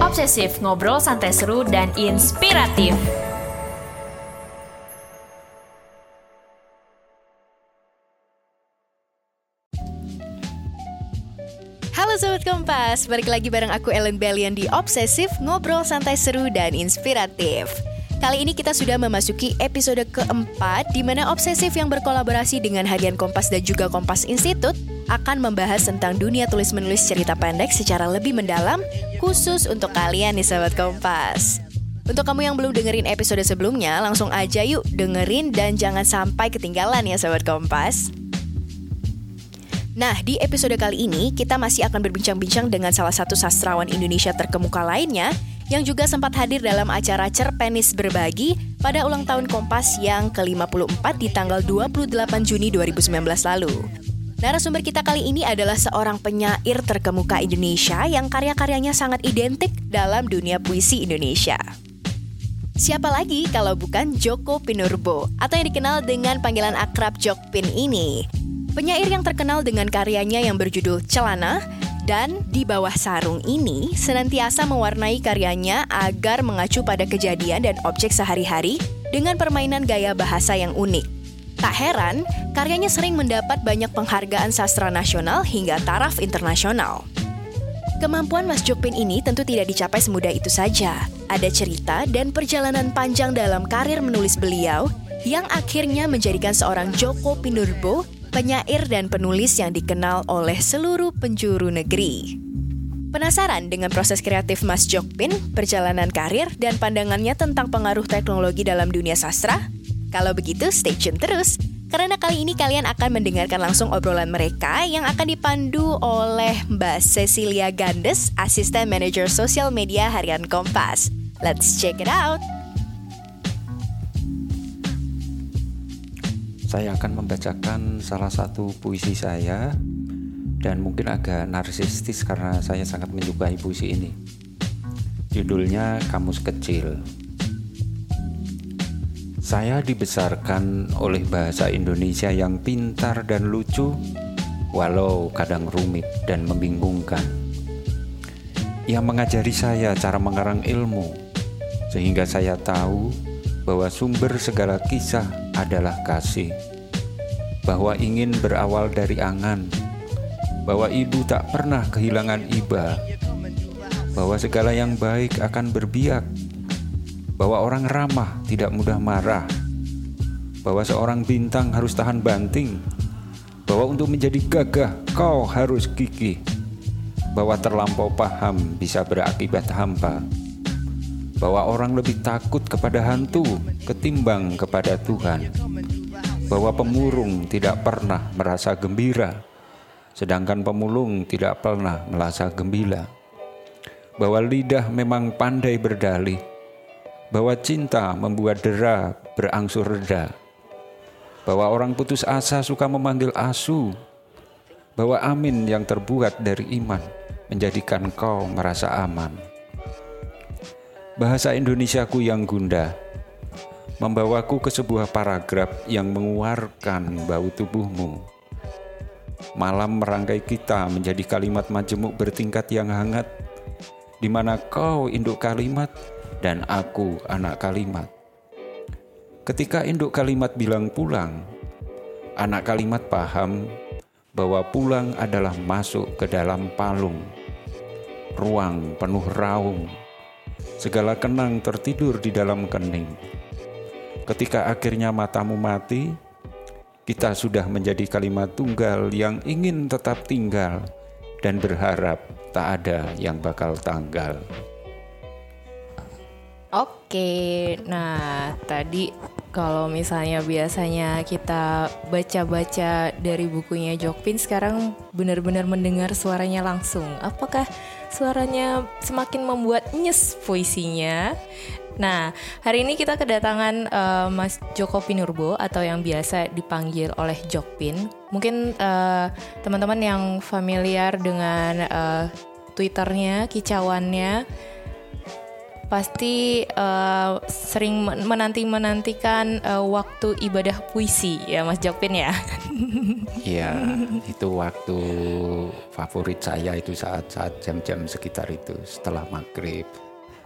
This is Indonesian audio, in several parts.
Obsesif, ngobrol santai seru dan inspiratif. Halo Sobat Kompas, balik lagi bareng aku Ellen Bellion di Obsesif, ngobrol santai seru dan inspiratif. Kali ini kita sudah memasuki episode keempat di mana Obsesif yang berkolaborasi dengan Harian Kompas dan juga Kompas Institute akan membahas tentang dunia tulis-menulis cerita pendek secara lebih mendalam khusus untuk kalian nih Sobat Kompas. Untuk kamu yang belum dengerin episode sebelumnya, langsung aja yuk dengerin dan jangan sampai ketinggalan ya Sobat Kompas. Nah, di episode kali ini kita masih akan berbincang-bincang dengan salah satu sastrawan Indonesia terkemuka lainnya yang juga sempat hadir dalam acara Cerpenis Berbagi pada ulang tahun Kompas yang ke-54 di tanggal 28 Juni 2019 lalu. Narasumber kita kali ini adalah seorang penyair terkemuka Indonesia yang karya-karyanya sangat identik dalam dunia puisi Indonesia. Siapa lagi kalau bukan Joko Pinurbo atau yang dikenal dengan panggilan akrab Jokpin ini. Penyair yang terkenal dengan karyanya yang berjudul Celana dan di bawah sarung ini senantiasa mewarnai karyanya agar mengacu pada kejadian dan objek sehari-hari dengan permainan gaya bahasa yang unik. Tak heran, karyanya sering mendapat banyak penghargaan sastra nasional hingga taraf internasional. Kemampuan Mas Jokpin ini tentu tidak dicapai semudah itu saja. Ada cerita dan perjalanan panjang dalam karir menulis beliau yang akhirnya menjadikan seorang Joko Pinurbo penyair dan penulis yang dikenal oleh seluruh penjuru negeri. Penasaran dengan proses kreatif Mas Jokpin, perjalanan karir, dan pandangannya tentang pengaruh teknologi dalam dunia sastra? Kalau begitu, stay tune terus. Karena kali ini kalian akan mendengarkan langsung obrolan mereka yang akan dipandu oleh Mbak Cecilia Gandes, Asisten Manager Sosial Media Harian Kompas. Let's check it out! Saya akan membacakan salah satu puisi saya dan mungkin agak narsistis karena saya sangat menyukai puisi ini. Judulnya Kamus Kecil. Saya dibesarkan oleh bahasa Indonesia yang pintar dan lucu, walau kadang rumit dan membingungkan. Ia mengajari saya cara mengarang ilmu, sehingga saya tahu bahwa sumber segala kisah adalah kasih, bahwa ingin berawal dari angan, bahwa ibu tak pernah kehilangan iba, bahwa segala yang baik akan berbiak, bahwa orang ramah tidak mudah marah, bahwa seorang bintang harus tahan banting, bahwa untuk menjadi gagah kau harus gigih, bahwa terlampau paham bisa berakibat hampa, bahwa orang lebih takut kepada hantu ketimbang kepada Tuhan, bahwa pemurung tidak pernah merasa gembira, sedangkan pemulung tidak pernah merasa gembira, bahwa lidah memang pandai berdalih bahwa cinta membuat dera berangsur reda, bahwa orang putus asa suka memanggil asu, bahwa amin yang terbuat dari iman menjadikan kau merasa aman. Bahasa Indonesiaku yang gundah membawaku ke sebuah paragraf yang mengeluarkan bau tubuhmu. Malam merangkai kita menjadi kalimat majemuk bertingkat yang hangat, di mana kau induk kalimat dan aku anak kalimat. Ketika induk kalimat bilang pulang, anak kalimat paham bahwa pulang adalah masuk ke dalam palung, ruang penuh raung, segala kenang tertidur di dalam kening. Ketika akhirnya matamu mati, kita sudah menjadi kalimat tunggal yang ingin tetap tinggal dan berharap tak ada yang bakal tanggal. Oke, nah tadi kalau misalnya biasanya kita baca-baca dari bukunya Jokpin sekarang benar-benar mendengar suaranya langsung. Apakah suaranya semakin membuat nyes puisinya? Nah, hari ini kita kedatangan uh, Mas Joko Pinurbo atau yang biasa dipanggil oleh Jokpin. Mungkin uh, teman-teman yang familiar dengan uh, Twitternya, kicauannya, pasti uh, sering menanti-menantikan uh, waktu ibadah puisi ya Mas Jokpin ya. Iya, itu waktu favorit saya itu saat-saat jam-jam sekitar itu setelah maghrib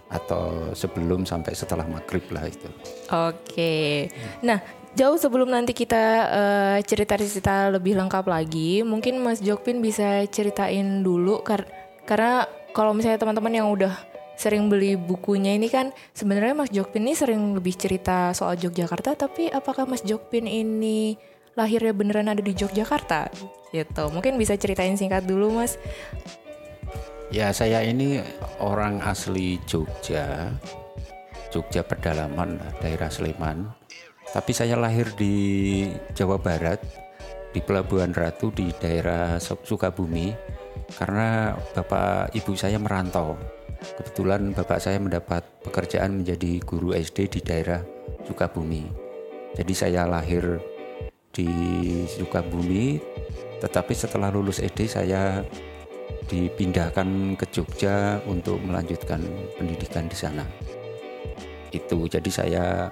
atau sebelum sampai setelah maghrib lah itu. Oke, nah jauh sebelum nanti kita uh, cerita-cerita lebih lengkap lagi, mungkin Mas Jokpin bisa ceritain dulu kar karena kalau misalnya teman-teman yang udah sering beli bukunya ini kan sebenarnya Mas Jokpin ini sering lebih cerita soal Yogyakarta tapi apakah Mas Jokpin ini lahirnya beneran ada di Yogyakarta? Gitu. Mungkin bisa ceritain singkat dulu Mas. Ya saya ini orang asli Jogja Jogja pedalaman daerah Sleman. Tapi saya lahir di Jawa Barat di Pelabuhan Ratu di daerah Sukabumi karena bapak ibu saya merantau Kebetulan bapak saya mendapat pekerjaan menjadi guru SD di daerah Sukabumi. Jadi saya lahir di Sukabumi, tetapi setelah lulus SD saya dipindahkan ke Jogja untuk melanjutkan pendidikan di sana. Itu jadi saya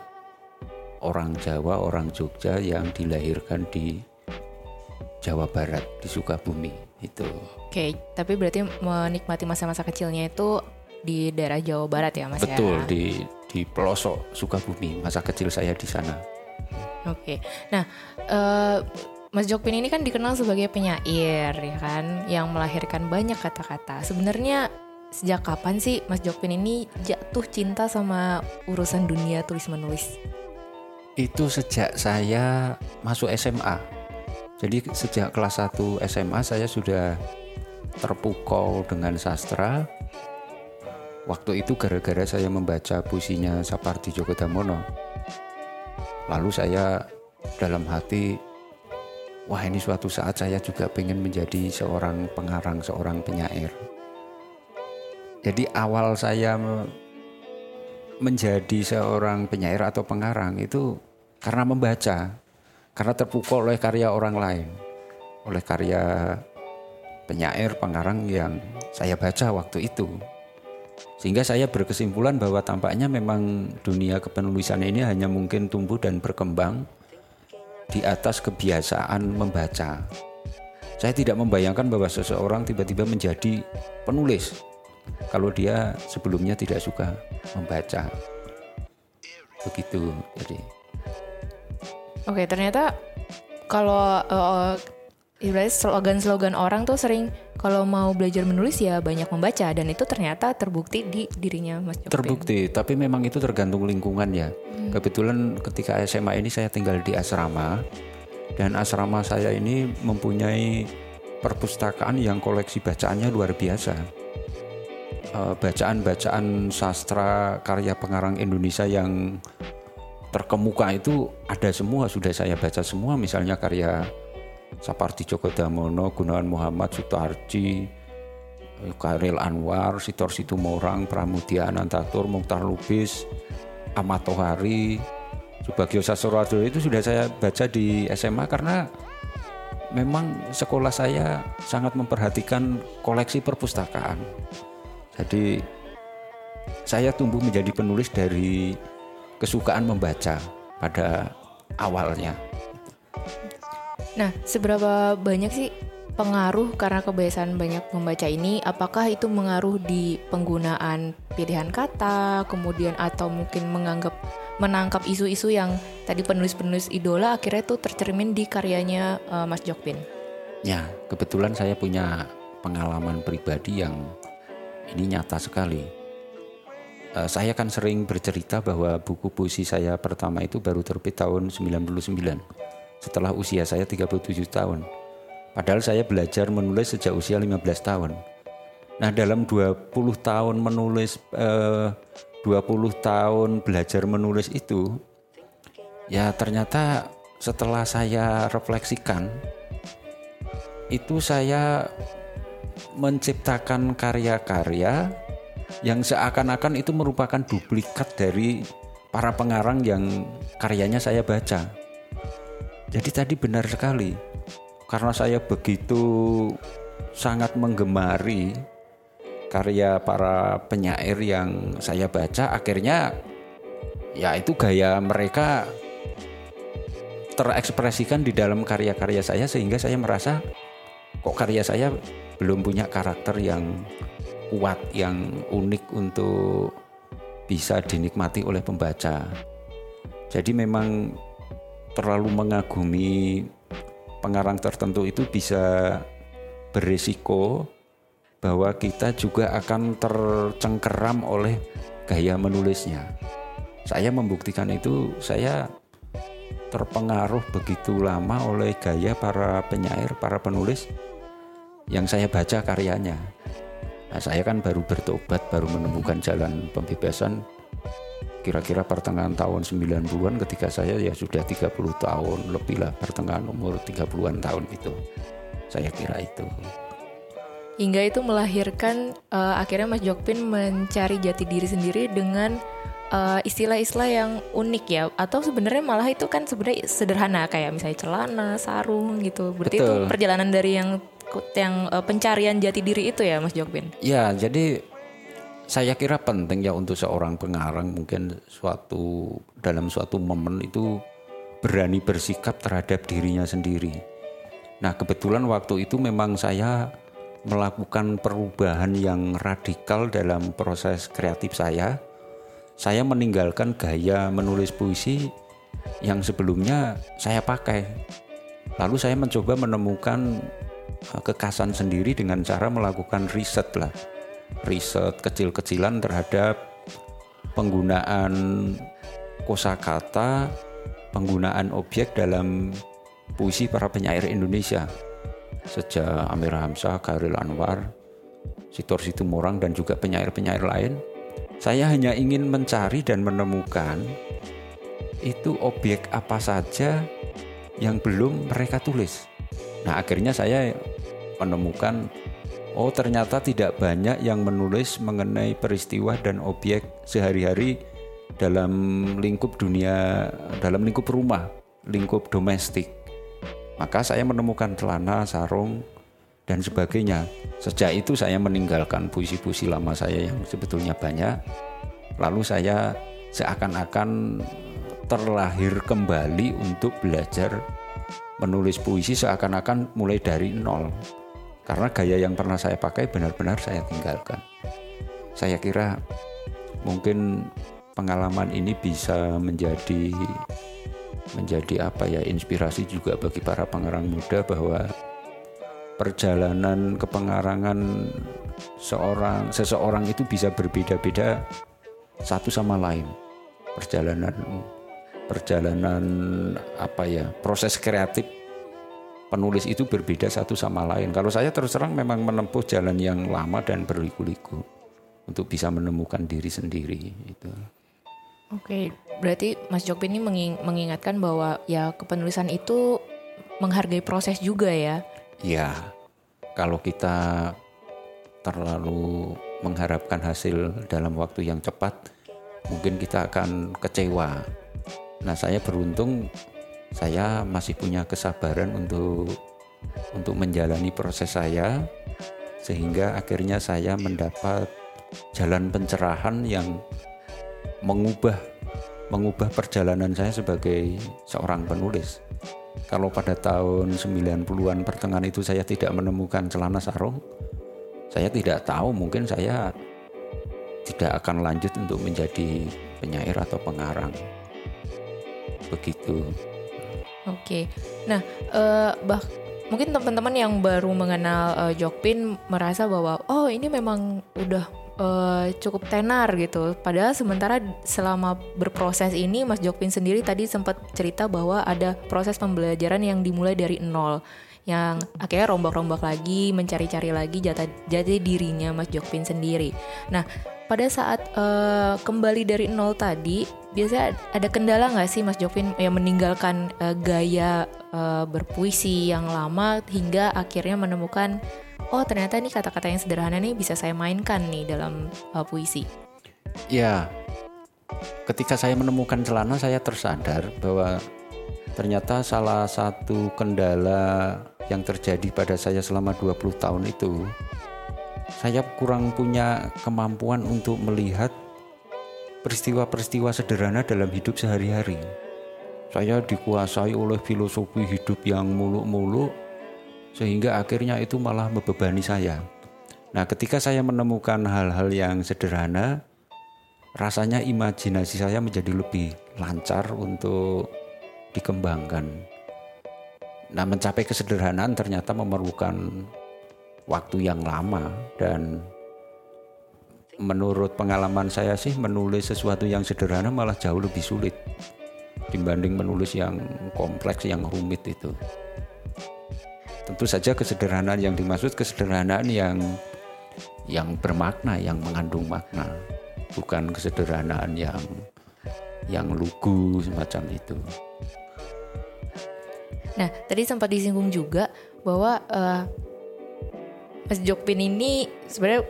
orang Jawa, orang Jogja yang dilahirkan di Jawa Barat di Sukabumi itu. Oke, tapi berarti menikmati masa-masa kecilnya itu di daerah Jawa Barat ya Mas Betul ya? di di pelosok Sukabumi masa kecil saya di sana. Oke, nah uh, Mas Jokpin ini kan dikenal sebagai penyair ya kan yang melahirkan banyak kata-kata. Sebenarnya sejak kapan sih Mas Jokpin ini jatuh cinta sama urusan dunia tulis menulis? Itu sejak saya masuk SMA. Jadi sejak kelas 1 SMA saya sudah terpukau dengan sastra Waktu itu gara-gara saya membaca puisinya Sapardi Djoko Damono. Lalu saya dalam hati, wah ini suatu saat saya juga ingin menjadi seorang pengarang, seorang penyair. Jadi awal saya menjadi seorang penyair atau pengarang itu karena membaca, karena terpukul oleh karya orang lain, oleh karya penyair, pengarang yang saya baca waktu itu. Sehingga saya berkesimpulan bahwa tampaknya memang dunia kepenulisan ini hanya mungkin tumbuh dan berkembang di atas kebiasaan membaca. Saya tidak membayangkan bahwa seseorang tiba-tiba menjadi penulis kalau dia sebelumnya tidak suka membaca. Begitu. Jadi Oke, ternyata kalau uh, ibaratnya slogan-slogan orang tuh sering kalau mau belajar menulis ya banyak membaca dan itu ternyata terbukti di dirinya Mas Jopin. Terbukti, tapi memang itu tergantung lingkungan ya. Hmm. Kebetulan ketika SMA ini saya tinggal di asrama dan asrama saya ini mempunyai perpustakaan yang koleksi bacaannya luar biasa. Eh, bacaan-bacaan sastra karya pengarang Indonesia yang terkemuka itu ada semua sudah saya baca semua misalnya karya Sapardi Djoko Damono, Gunawan Muhammad, Sutarji, Karil Anwar, Sitor Situmorang, Pramudia Anantatur, Mukhtar Lubis, Ahmad Tohari, Subagio Sastrowardoyo itu sudah saya baca di SMA karena memang sekolah saya sangat memperhatikan koleksi perpustakaan. Jadi saya tumbuh menjadi penulis dari kesukaan membaca pada awalnya. Nah, seberapa banyak sih pengaruh karena kebiasaan banyak membaca ini? Apakah itu mengaruh di penggunaan pilihan kata, kemudian atau mungkin menganggap menangkap isu-isu yang tadi penulis-penulis idola akhirnya tuh tercermin di karyanya uh, Mas Jokpin? Ya, kebetulan saya punya pengalaman pribadi yang ini nyata sekali. Uh, saya kan sering bercerita bahwa buku puisi saya pertama itu baru terbit tahun 99 setelah usia saya 37 tahun. Padahal saya belajar menulis sejak usia 15 tahun. Nah, dalam 20 tahun menulis eh, 20 tahun belajar menulis itu ya ternyata setelah saya refleksikan itu saya menciptakan karya-karya yang seakan-akan itu merupakan duplikat dari para pengarang yang karyanya saya baca. Jadi tadi benar sekali. Karena saya begitu sangat menggemari karya para penyair yang saya baca akhirnya ya itu gaya mereka terekspresikan di dalam karya-karya saya sehingga saya merasa kok karya saya belum punya karakter yang kuat yang unik untuk bisa dinikmati oleh pembaca. Jadi memang terlalu mengagumi pengarang tertentu itu bisa berisiko bahwa kita juga akan tercengkeram oleh gaya menulisnya. Saya membuktikan itu, saya terpengaruh begitu lama oleh gaya para penyair, para penulis yang saya baca karyanya. Nah, saya kan baru bertobat, baru menemukan jalan pembebasan kira-kira pertengahan tahun 90-an ketika saya ya sudah 30 tahun lebih lah pertengahan umur 30-an tahun itu. Saya kira itu hingga itu melahirkan uh, akhirnya Mas Jokpin mencari jati diri sendiri dengan istilah eh, istilah-istilah yang unik ya atau sebenarnya malah itu kan sebenarnya sederhana kayak misalnya celana, sarung gitu. Berarti Betul. itu perjalanan dari yang yang uh, pencarian jati diri itu ya Mas Jokpin. Ya, jadi saya kira penting ya untuk seorang pengarang mungkin suatu dalam suatu momen itu berani bersikap terhadap dirinya sendiri. Nah, kebetulan waktu itu memang saya melakukan perubahan yang radikal dalam proses kreatif saya. Saya meninggalkan gaya menulis puisi yang sebelumnya saya pakai. Lalu saya mencoba menemukan eh, kekasan sendiri dengan cara melakukan riset lah. Riset kecil-kecilan terhadap penggunaan kosakata, penggunaan objek dalam puisi para penyair Indonesia sejak Amir Hamzah, Khairil Anwar, Sitor Situmorang dan juga penyair-penyair lain, saya hanya ingin mencari dan menemukan itu objek apa saja yang belum mereka tulis. Nah, akhirnya saya menemukan oh ternyata tidak banyak yang menulis mengenai peristiwa dan objek sehari-hari dalam lingkup dunia, dalam lingkup rumah, lingkup domestik. Maka saya menemukan celana, sarung, dan sebagainya. Sejak itu saya meninggalkan puisi-puisi lama saya yang sebetulnya banyak. Lalu saya seakan-akan terlahir kembali untuk belajar menulis puisi seakan-akan mulai dari nol. Karena gaya yang pernah saya pakai benar-benar saya tinggalkan. Saya kira mungkin pengalaman ini bisa menjadi menjadi apa ya inspirasi juga bagi para pengarang muda bahwa perjalanan kepengarangan seorang seseorang itu bisa berbeda-beda satu sama lain perjalanan perjalanan apa ya proses kreatif penulis itu berbeda satu sama lain kalau saya terus terang memang menempuh jalan yang lama dan berliku-liku untuk bisa menemukan diri sendiri itu Oke, berarti Mas Jokpin ini mengingatkan bahwa ya kepenulisan itu menghargai proses juga ya. Ya, kalau kita terlalu mengharapkan hasil dalam waktu yang cepat, mungkin kita akan kecewa. Nah, saya beruntung saya masih punya kesabaran untuk untuk menjalani proses saya sehingga akhirnya saya mendapat jalan pencerahan yang mengubah mengubah perjalanan saya sebagai seorang penulis. Kalau pada tahun 90-an pertengahan itu saya tidak menemukan celana sarung, saya tidak tahu mungkin saya tidak akan lanjut untuk menjadi penyair atau pengarang. Begitu. Oke. Nah, uh, bah mungkin teman-teman yang baru mengenal uh, Jokpin merasa bahwa oh ini memang udah uh, cukup tenar gitu. Padahal sementara selama berproses ini Mas Jokpin sendiri tadi sempat cerita bahwa ada proses pembelajaran yang dimulai dari nol yang akhirnya rombak-rombak lagi, mencari-cari lagi jati, jati dirinya Mas Jokpin sendiri. Nah, pada saat uh, kembali dari nol tadi, biasanya ada kendala nggak sih Mas Jokpin yang meninggalkan uh, gaya uh, berpuisi yang lama hingga akhirnya menemukan oh ternyata nih kata-kata yang sederhana nih bisa saya mainkan nih dalam uh, puisi. Ya, ketika saya menemukan celana saya tersadar bahwa ternyata salah satu kendala yang terjadi pada saya selama 20 tahun itu saya kurang punya kemampuan untuk melihat peristiwa-peristiwa sederhana dalam hidup sehari-hari. Saya dikuasai oleh filosofi hidup yang muluk-muluk, sehingga akhirnya itu malah membebani saya. Nah, ketika saya menemukan hal-hal yang sederhana, rasanya imajinasi saya menjadi lebih lancar untuk dikembangkan. Nah, mencapai kesederhanaan ternyata memerlukan waktu yang lama dan menurut pengalaman saya sih menulis sesuatu yang sederhana malah jauh lebih sulit dibanding menulis yang kompleks yang rumit itu. Tentu saja kesederhanaan yang dimaksud kesederhanaan yang yang bermakna, yang mengandung makna, bukan kesederhanaan yang yang lugu semacam itu. Nah, tadi sempat disinggung juga bahwa uh, Mas Jokpin ini sebenarnya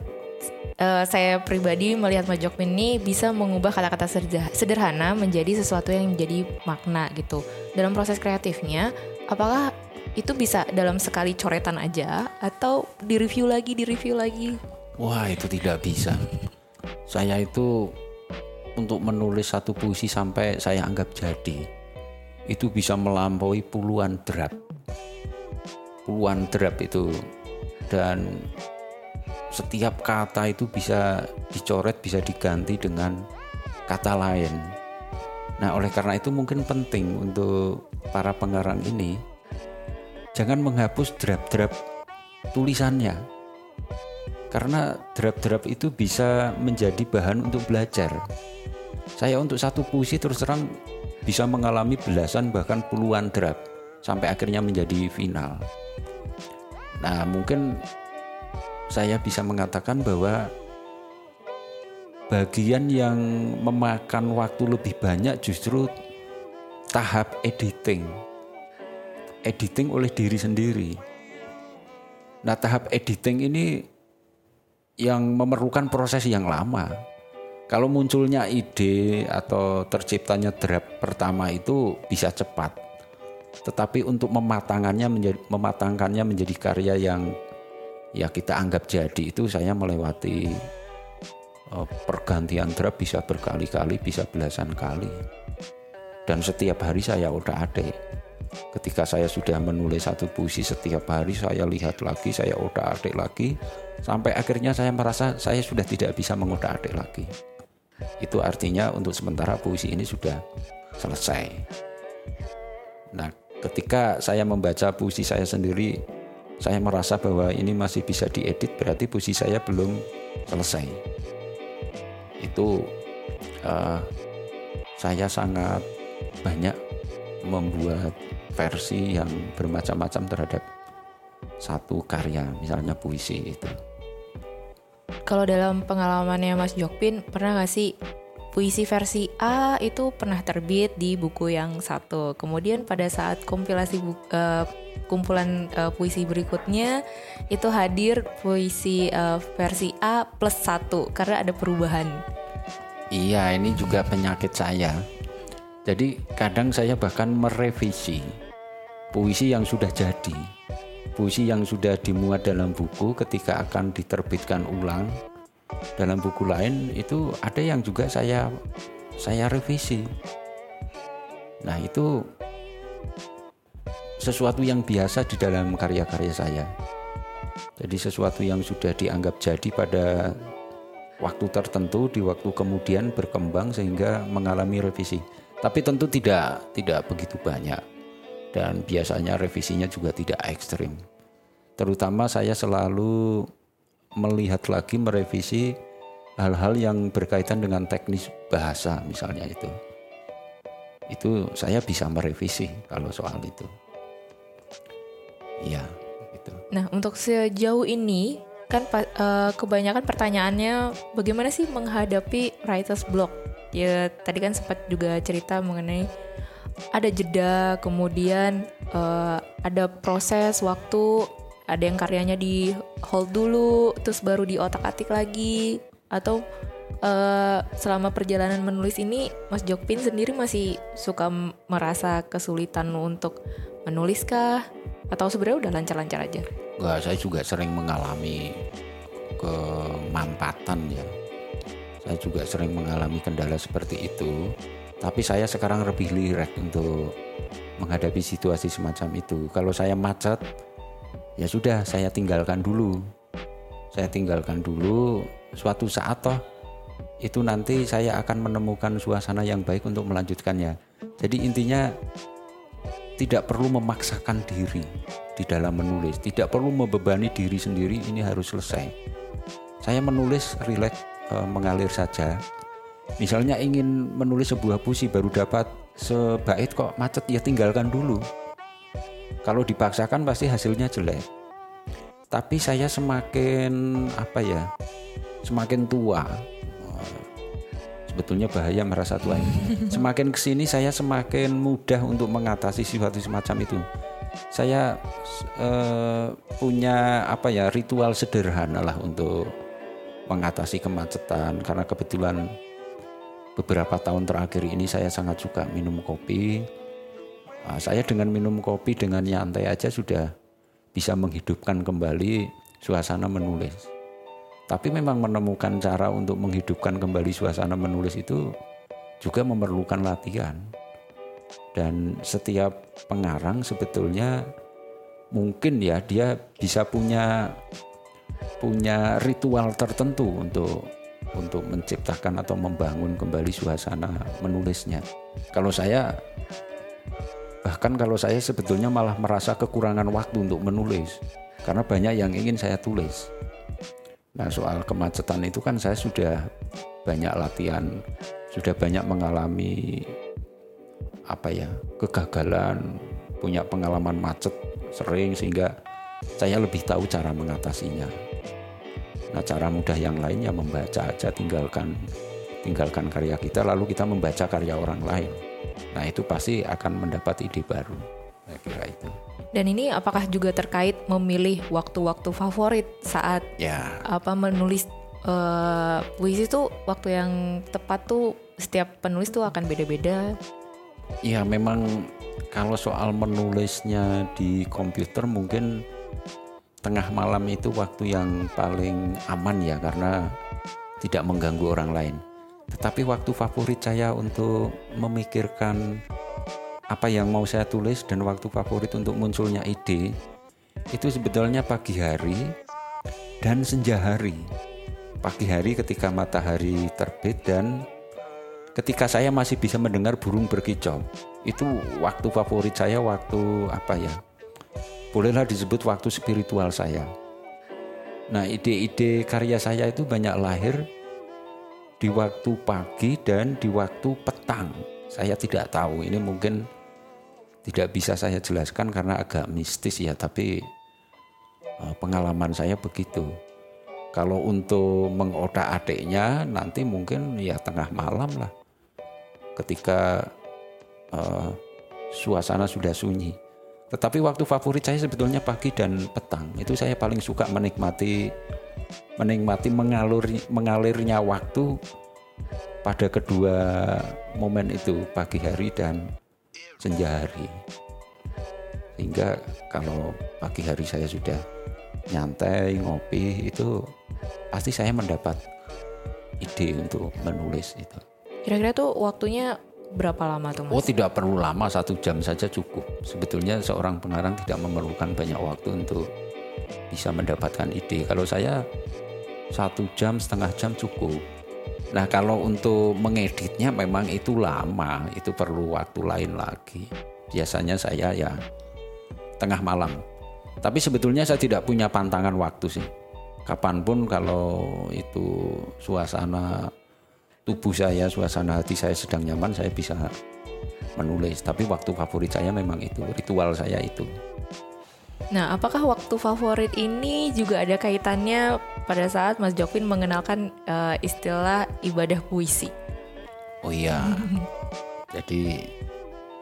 uh, saya pribadi melihat Mas Jokpin ini bisa mengubah kata-kata sederhana menjadi sesuatu yang menjadi makna gitu. Dalam proses kreatifnya, apakah itu bisa dalam sekali coretan aja atau direview lagi, direview lagi? Wah itu tidak bisa. Saya itu untuk menulis satu puisi sampai saya anggap jadi itu bisa melampaui puluhan draft. Puluhan draft itu dan setiap kata itu bisa dicoret, bisa diganti dengan kata lain. Nah, oleh karena itu mungkin penting untuk para pengarang ini jangan menghapus draft-draft tulisannya karena draft-draft itu bisa menjadi bahan untuk belajar. Saya untuk satu puisi terus terang bisa mengalami belasan bahkan puluhan draft sampai akhirnya menjadi final. Nah, mungkin saya bisa mengatakan bahwa bagian yang memakan waktu lebih banyak justru tahap editing. Editing oleh diri sendiri. Nah, tahap editing ini yang memerlukan proses yang lama. Kalau munculnya ide atau terciptanya draft pertama itu bisa cepat. Tetapi untuk mematangannya menjadi mematangkannya menjadi karya yang ya kita anggap jadi itu saya melewati uh, pergantian draft bisa berkali-kali, bisa belasan kali. Dan setiap hari saya udah ada. Ketika saya sudah menulis satu puisi setiap hari saya lihat lagi, saya udah adik lagi, Sampai akhirnya saya merasa saya sudah tidak bisa mengodak adik lagi. Itu artinya untuk sementara puisi ini sudah selesai. Nah, ketika saya membaca puisi saya sendiri, saya merasa bahwa ini masih bisa diedit, berarti puisi saya belum selesai. Itu uh, saya sangat banyak membuat versi yang bermacam-macam terhadap satu karya, misalnya puisi itu. Kalau dalam pengalamannya Mas Jokpin, pernah gak sih puisi versi A itu pernah terbit di buku yang satu. Kemudian pada saat kompilasi buku, uh, kumpulan uh, puisi berikutnya itu hadir puisi uh, versi A plus satu karena ada perubahan. Iya, ini juga penyakit saya. Jadi kadang saya bahkan merevisi puisi yang sudah jadi puisi yang sudah dimuat dalam buku ketika akan diterbitkan ulang dalam buku lain itu ada yang juga saya saya revisi. Nah, itu sesuatu yang biasa di dalam karya-karya saya. Jadi sesuatu yang sudah dianggap jadi pada waktu tertentu di waktu kemudian berkembang sehingga mengalami revisi. Tapi tentu tidak tidak begitu banyak dan biasanya revisinya juga tidak ekstrim. Terutama saya selalu melihat lagi merevisi hal-hal yang berkaitan dengan teknis bahasa misalnya itu. Itu saya bisa merevisi kalau soal itu. Iya, gitu. Nah, untuk sejauh ini kan uh, kebanyakan pertanyaannya bagaimana sih menghadapi writer's block? Ya, tadi kan sempat juga cerita mengenai ada jeda, kemudian uh, ada proses waktu, ada yang karyanya di hold dulu, terus baru di otak-atik lagi, atau uh, selama perjalanan menulis ini, Mas Jokpin sendiri masih suka merasa kesulitan untuk menuliskah? Atau sebenarnya udah lancar-lancar aja? Enggak, saya juga sering mengalami kemampatan ya. Saya juga sering mengalami kendala seperti itu. Tapi saya sekarang lebih lirik untuk menghadapi situasi semacam itu. Kalau saya macet, ya sudah saya tinggalkan dulu. Saya tinggalkan dulu. Suatu saat toh itu nanti saya akan menemukan suasana yang baik untuk melanjutkannya. Jadi intinya tidak perlu memaksakan diri di dalam menulis, tidak perlu membebani diri sendiri ini harus selesai. Saya menulis rileks e, mengalir saja. Misalnya ingin menulis sebuah puisi baru dapat sebait kok macet ya tinggalkan dulu. Kalau dipaksakan pasti hasilnya jelek. Tapi saya semakin apa ya? Semakin tua, sebetulnya bahaya merasa tua ini. Semakin ke sini saya semakin mudah untuk mengatasi sesuatu semacam itu. Saya eh, punya apa ya ritual sederhana lah untuk mengatasi kemacetan karena kebetulan beberapa tahun terakhir ini saya sangat suka minum kopi. Nah, saya dengan minum kopi dengan nyantai aja sudah bisa menghidupkan kembali suasana menulis. Tapi memang menemukan cara untuk menghidupkan kembali suasana menulis itu juga memerlukan latihan. Dan setiap pengarang sebetulnya mungkin ya dia bisa punya punya ritual tertentu untuk untuk menciptakan atau membangun kembali suasana menulisnya. Kalau saya bahkan kalau saya sebetulnya malah merasa kekurangan waktu untuk menulis karena banyak yang ingin saya tulis. Nah soal kemacetan itu kan saya sudah banyak latihan, sudah banyak mengalami apa ya kegagalan, punya pengalaman macet sering sehingga saya lebih tahu cara mengatasinya. Nah cara mudah yang lainnya membaca aja tinggalkan tinggalkan karya kita lalu kita membaca karya orang lain. Nah itu pasti akan mendapat ide baru. Kira itu. Dan ini apakah juga terkait memilih waktu-waktu favorit saat Ya. apa menulis uh, puisi itu waktu yang tepat tuh setiap penulis tuh akan beda-beda. Ya memang kalau soal menulisnya di komputer mungkin tengah malam itu waktu yang paling aman ya karena tidak mengganggu orang lain. Tetapi waktu favorit saya untuk memikirkan apa yang mau saya tulis dan waktu favorit untuk munculnya ide itu sebetulnya pagi hari dan senja hari. Pagi hari ketika matahari terbit dan ketika saya masih bisa mendengar burung berkicau. Itu waktu favorit saya waktu apa ya? Bolehlah disebut waktu spiritual saya. Nah, ide-ide karya saya itu banyak lahir di waktu pagi dan di waktu petang. Saya tidak tahu, ini mungkin tidak bisa saya jelaskan karena agak mistis ya, tapi uh, pengalaman saya begitu. Kalau untuk mengotak adiknya nanti mungkin ya tengah malam lah, ketika uh, suasana sudah sunyi. Tetapi waktu favorit saya sebetulnya pagi dan petang. Itu saya paling suka menikmati menikmati mengalur mengalirnya waktu pada kedua momen itu pagi hari dan senja hari. Sehingga kalau pagi hari saya sudah nyantai, ngopi itu pasti saya mendapat ide untuk menulis itu. Kira-kira tuh waktunya berapa lama tuh mas? Oh tidak perlu lama satu jam saja cukup. Sebetulnya seorang pengarang tidak memerlukan banyak waktu untuk bisa mendapatkan ide. Kalau saya satu jam setengah jam cukup. Nah kalau untuk mengeditnya memang itu lama, itu perlu waktu lain lagi. Biasanya saya ya tengah malam. Tapi sebetulnya saya tidak punya pantangan waktu sih. Kapan pun kalau itu suasana tubuh saya, suasana hati saya sedang nyaman, saya bisa menulis. Tapi waktu favorit saya memang itu, ritual saya itu. Nah, apakah waktu favorit ini juga ada kaitannya pada saat Mas Jokwin mengenalkan uh, istilah ibadah puisi? Oh iya, jadi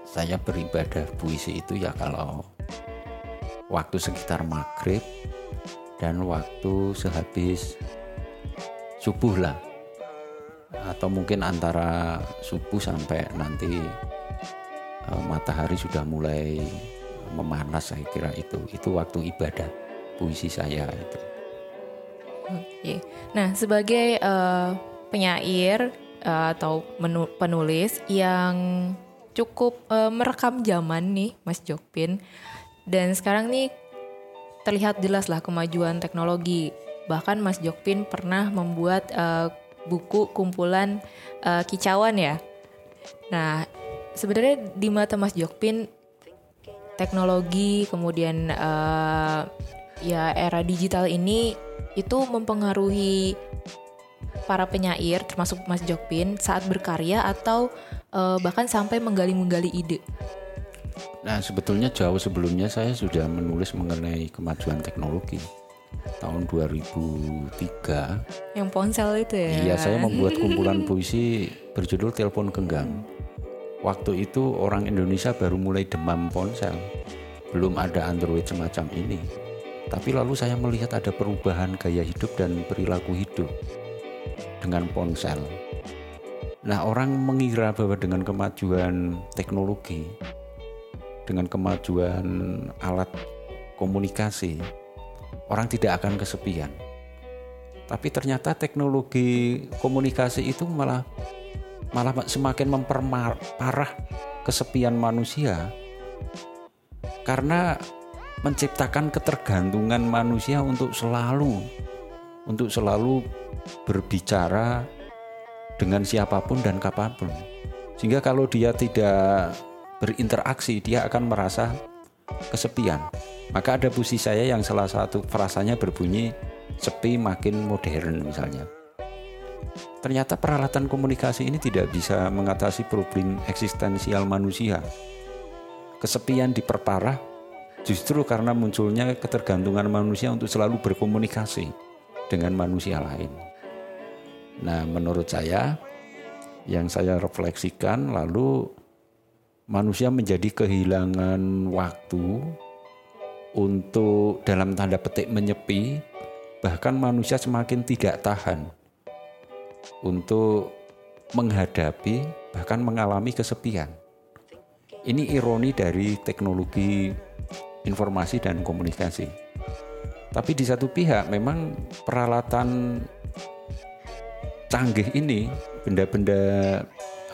saya beribadah puisi itu ya kalau waktu sekitar maghrib dan waktu sehabis subuh lah atau mungkin antara subuh sampai nanti uh, matahari sudah mulai memanas saya kira itu itu waktu ibadah puisi saya itu Oke. Nah, sebagai uh, penyair uh, atau penulis yang cukup uh, merekam zaman nih, Mas Jokpin. Dan sekarang nih terlihat jelas lah kemajuan teknologi. Bahkan Mas Jokpin pernah membuat uh, buku kumpulan uh, kicauan ya. Nah, sebenarnya di mata Mas Jokpin teknologi kemudian uh, ya era digital ini itu mempengaruhi para penyair termasuk Mas Jokpin saat berkarya atau uh, bahkan sampai menggali-menggali ide. Nah, sebetulnya jauh sebelumnya saya sudah menulis mengenai kemajuan teknologi. Tahun 2003. Yang ponsel itu ya. Iya, saya membuat kumpulan puisi berjudul Telepon Genggam Waktu itu orang Indonesia baru mulai demam ponsel. Belum ada Android semacam ini. Tapi lalu saya melihat ada perubahan gaya hidup dan perilaku hidup dengan ponsel. Nah, orang mengira bahwa dengan kemajuan teknologi, dengan kemajuan alat komunikasi, orang tidak akan kesepian. Tapi ternyata teknologi komunikasi itu malah malah semakin memperparah kesepian manusia. Karena menciptakan ketergantungan manusia untuk selalu untuk selalu berbicara dengan siapa pun dan kapan pun. Sehingga kalau dia tidak berinteraksi dia akan merasa kesepian. Maka ada puisi saya yang salah satu frasanya berbunyi sepi makin modern misalnya Ternyata peralatan komunikasi ini tidak bisa mengatasi problem eksistensial manusia. Kesepian diperparah justru karena munculnya ketergantungan manusia untuk selalu berkomunikasi dengan manusia lain. Nah, menurut saya yang saya refleksikan lalu manusia menjadi kehilangan waktu untuk dalam tanda petik menyepi, bahkan manusia semakin tidak tahan untuk menghadapi bahkan mengalami kesepian. Ini ironi dari teknologi informasi dan komunikasi. Tapi di satu pihak memang peralatan canggih ini, benda-benda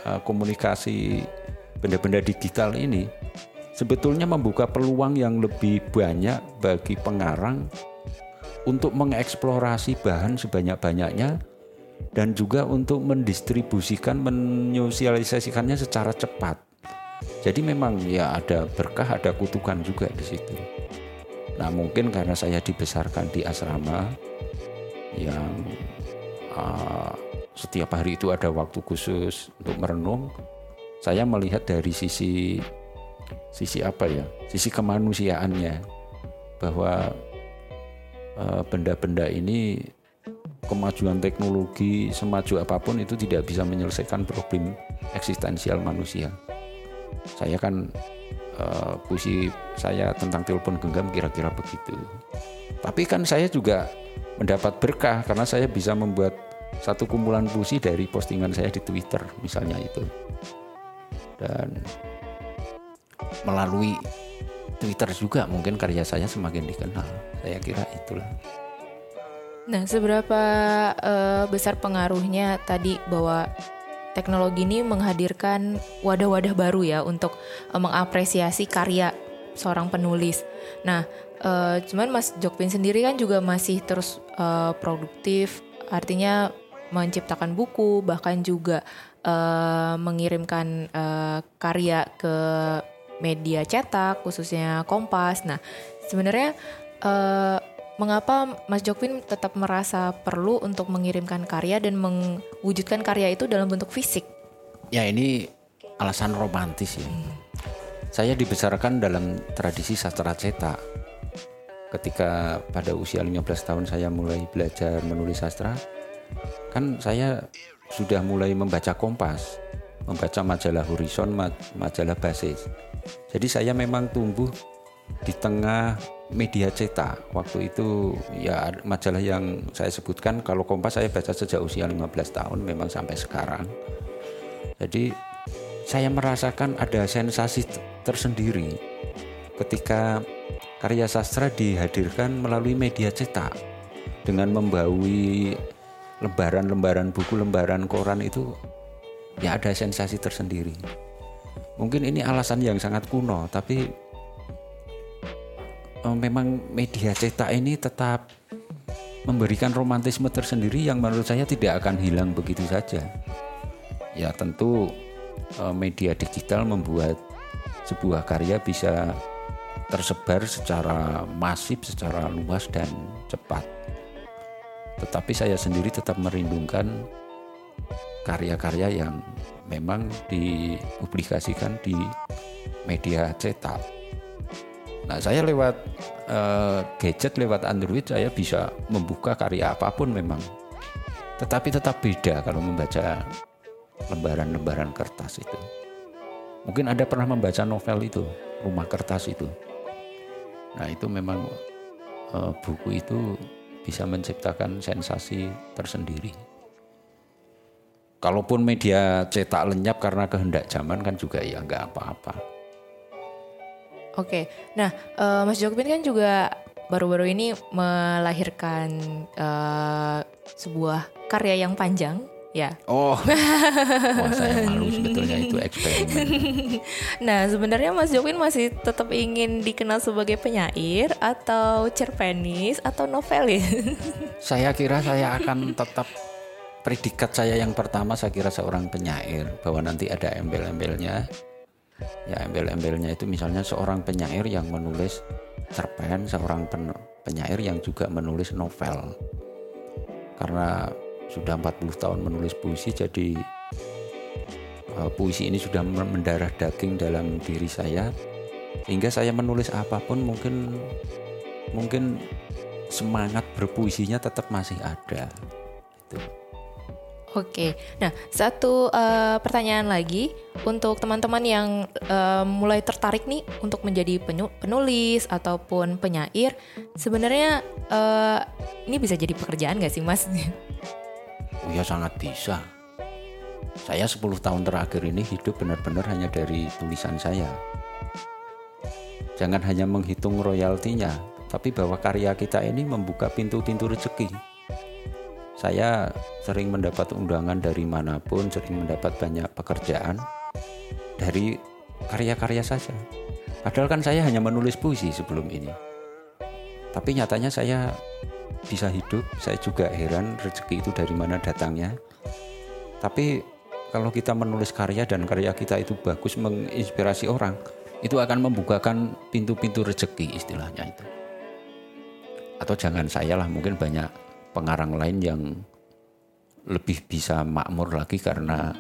uh, komunikasi, benda-benda digital ini sebetulnya membuka peluang yang lebih banyak bagi pengarang untuk mengeksplorasi bahan sebanyak-banyaknya dan juga untuk mendistribusikan, menyosialisasikannya secara cepat. Jadi memang ya ada berkah, ada kutukan juga di situ. Nah mungkin karena saya dibesarkan di asrama yang uh, setiap hari itu ada waktu khusus untuk merenung, saya melihat dari sisi sisi apa ya, sisi kemanusiaannya bahwa uh, benda-benda uh, ini kemajuan teknologi semaju apa pun itu tidak bisa menyelesaikan problem eksistensial manusia. Saya kan uh, puisi saya tentang telepon genggam kira-kira begitu. Tapi kan saya juga mendapat berkah karena saya bisa membuat satu kumpulan puisi dari postingan saya di Twitter misalnya itu. Dan melalui Twitter juga mungkin karya saya semakin dikenal. Saya kira itulah. Nah, seberapa uh, besar pengaruhnya tadi bahwa teknologi ini menghadirkan wadah-wadah baru ya untuk uh, mengapresiasi karya seorang penulis. Nah, uh, cuman Mas Jokpin sendiri kan juga masih terus uh, produktif, artinya menciptakan buku, bahkan juga uh, mengirimkan uh, karya ke media cetak, khususnya Kompas. Nah, sebenarnya uh, Mengapa Mas Jokwin tetap merasa perlu untuk mengirimkan karya dan mewujudkan karya itu dalam bentuk fisik? Ya ini alasan romantis ya. Hmm. Saya dibesarkan dalam tradisi sastra cetak. Ketika pada usia 15 tahun saya mulai belajar menulis sastra, kan saya sudah mulai membaca Kompas, membaca majalah Horizon, majalah Basis. Jadi saya memang tumbuh di tengah media cetak. Waktu itu ya majalah yang saya sebutkan kalau Kompas saya baca sejak usia 15 tahun memang sampai sekarang. Jadi saya merasakan ada sensasi tersendiri ketika karya sastra dihadirkan melalui media cetak. Dengan membaui lembaran-lembaran buku, lembaran koran itu ya ada sensasi tersendiri. Mungkin ini alasan yang sangat kuno, tapi memang media cetak ini tetap memberikan romantisme tersendiri yang menurut saya tidak akan hilang begitu saja. Ya tentu eh, media digital membuat sebuah karya bisa tersebar secara masif, secara luas dan cepat. Tetapi saya sendiri tetap merindukan karya-karya yang memang dipublikasikan di media cetak. Nah, saya lewat uh, gadget, lewat Android, saya bisa membuka karya apa pun memang. Tetapi tetap beda kalau membaca lembaran-lembaran kertas itu. Mungkin Anda pernah membaca novel itu, Rumah Kertas itu. Nah itu memang uh, buku itu bisa menciptakan sensasi tersendiri. Kalaupun media cetak lenyap karena kehendak zaman kan juga ya nggak apa-apa. Oke, nah uh, Mas Jokbin kan juga baru-baru ini melahirkan uh, sebuah karya yang panjang ya. Oh, wah saya malu sebetulnya itu eksperimen. nah sebenarnya Mas Jokwin masih tetap ingin dikenal sebagai penyair atau cerpenis atau novelis? saya kira saya akan tetap predikat saya yang pertama saya kira seorang penyair bahwa nanti ada embel-embelnya. Ya embel-embelnya itu misalnya seorang penyair yang menulis cerpen, seorang pen penyair yang juga menulis novel. Karena sudah 40 tahun menulis puisi jadi uh, puisi ini sudah mendarah daging dalam diri saya sehingga saya menulis apa pun mungkin mungkin semangat berpuisinya tetap masih ada itu. Oke, nah satu uh, pertanyaan lagi untuk teman-teman yang uh, mulai tertarik nih untuk menjadi penulis ataupun penyair, sebenarnya uh, ini bisa jadi pekerjaan gak sih mas? Oh ya sangat bisa. Saya 10 tahun terakhir ini hidup benar-benar hanya dari tulisan saya. Jangan hanya menghitung royaltinya, tapi bahwa karya kita ini membuka pintu-pintu rezeki. Saya sering mendapat undangan dari mana pun, sering mendapat banyak pekerjaan dari karya-karya saja. Padahal kan saya hanya menulis puisi sebelum ini. Tapi nyatanya saya bisa hidup saya juga heran rezeki itu dari mana datangnya tapi kalau kita menulis karya dan karya kita itu bagus menginspirasi orang itu akan membukakan pintu-pintu rezeki istilahnya itu atau jangan saya lah mungkin banyak pengarang lain yang lebih bisa makmur lagi karena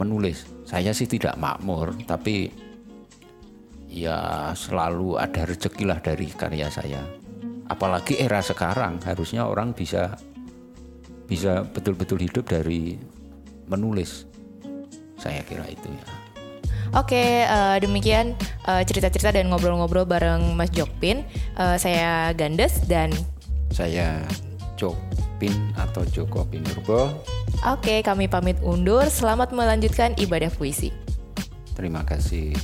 menulis. Saya sih tidak makmur tapi ya selalu ada rezeki lah dari karya saya. Apalagi era sekarang harusnya orang bisa bisa betul-betul hidup dari menulis. Saya kira itu ya. Oke, uh, demikian uh, cerita-cerita dan ngobrol-ngobrol bareng Mas Jokpin. Uh, saya Gandes dan saya Jokpin atau Joko Pinurbo. Oke, kami pamit undur. Selamat melanjutkan ibadah puisi. Terima kasih.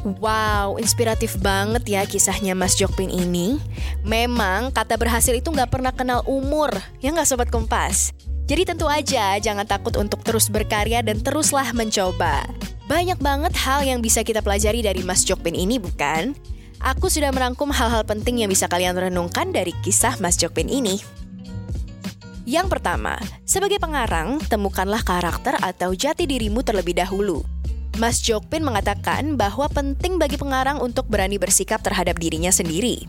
Wow, inspiratif banget ya kisahnya Mas Jokpin ini. Memang kata berhasil itu nggak pernah kenal umur, ya nggak Sobat Kompas? Jadi tentu aja jangan takut untuk terus berkarya dan teruslah mencoba. Banyak banget hal yang bisa kita pelajari dari Mas Jokpin ini bukan? Aku sudah merangkum hal-hal penting yang bisa kalian renungkan dari kisah Mas Jokpin ini. Yang pertama, sebagai pengarang, temukanlah karakter atau jati dirimu terlebih dahulu. Mas Jokpin mengatakan bahwa penting bagi pengarang untuk berani bersikap terhadap dirinya sendiri.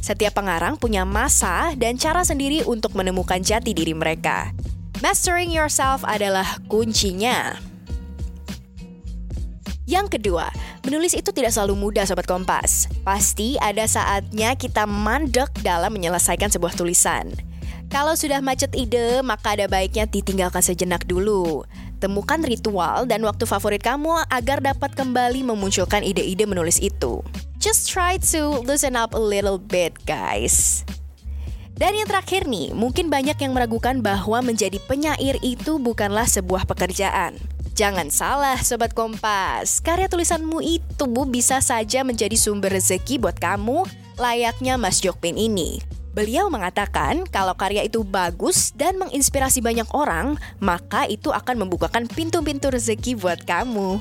Setiap pengarang punya masa dan cara sendiri untuk menemukan jati diri mereka. Mastering yourself adalah kuncinya. Yang kedua, menulis itu tidak selalu mudah Sobat Kompas. Pasti ada saatnya kita mandek dalam menyelesaikan sebuah tulisan. Kalau sudah macet ide, maka ada baiknya ditinggalkan sejenak dulu. Temukan ritual dan waktu favorit kamu agar dapat kembali memunculkan ide-ide menulis itu. Just try to loosen up a little bit, guys. Dan yang terakhir nih, mungkin banyak yang meragukan bahwa menjadi penyair itu bukanlah sebuah pekerjaan. Jangan salah Sobat Kompas, karya tulisanmu itu bisa saja menjadi sumber rezeki buat kamu layaknya Mas Jokpin ini. Beliau mengatakan kalau karya itu bagus dan menginspirasi banyak orang, maka itu akan membukakan pintu-pintu rezeki buat kamu.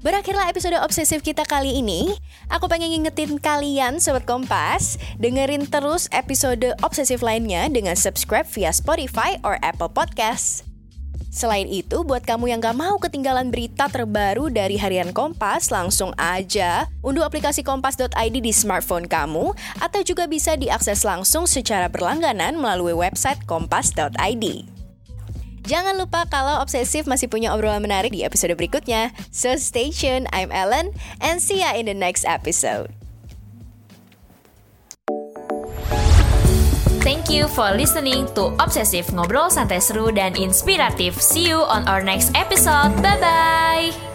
Berakhirlah episode obsesif kita kali ini. Aku pengen ngingetin kalian Sobat Kompas, dengerin terus episode obsesif lainnya dengan subscribe via Spotify or Apple Podcast. Selain itu, buat kamu yang gak mau ketinggalan berita terbaru dari Harian Kompas, langsung aja unduh aplikasi kompas.id di smartphone kamu atau juga bisa diakses langsung secara berlangganan melalui website kompas.id. Jangan lupa kalau Obsesif masih punya obrolan menarik di episode berikutnya. So stay tuned, I'm Ellen, and see ya in the next episode. Thank you for listening to Obsesif Ngobrol santai seru dan inspiratif. See you on our next episode. Bye-bye.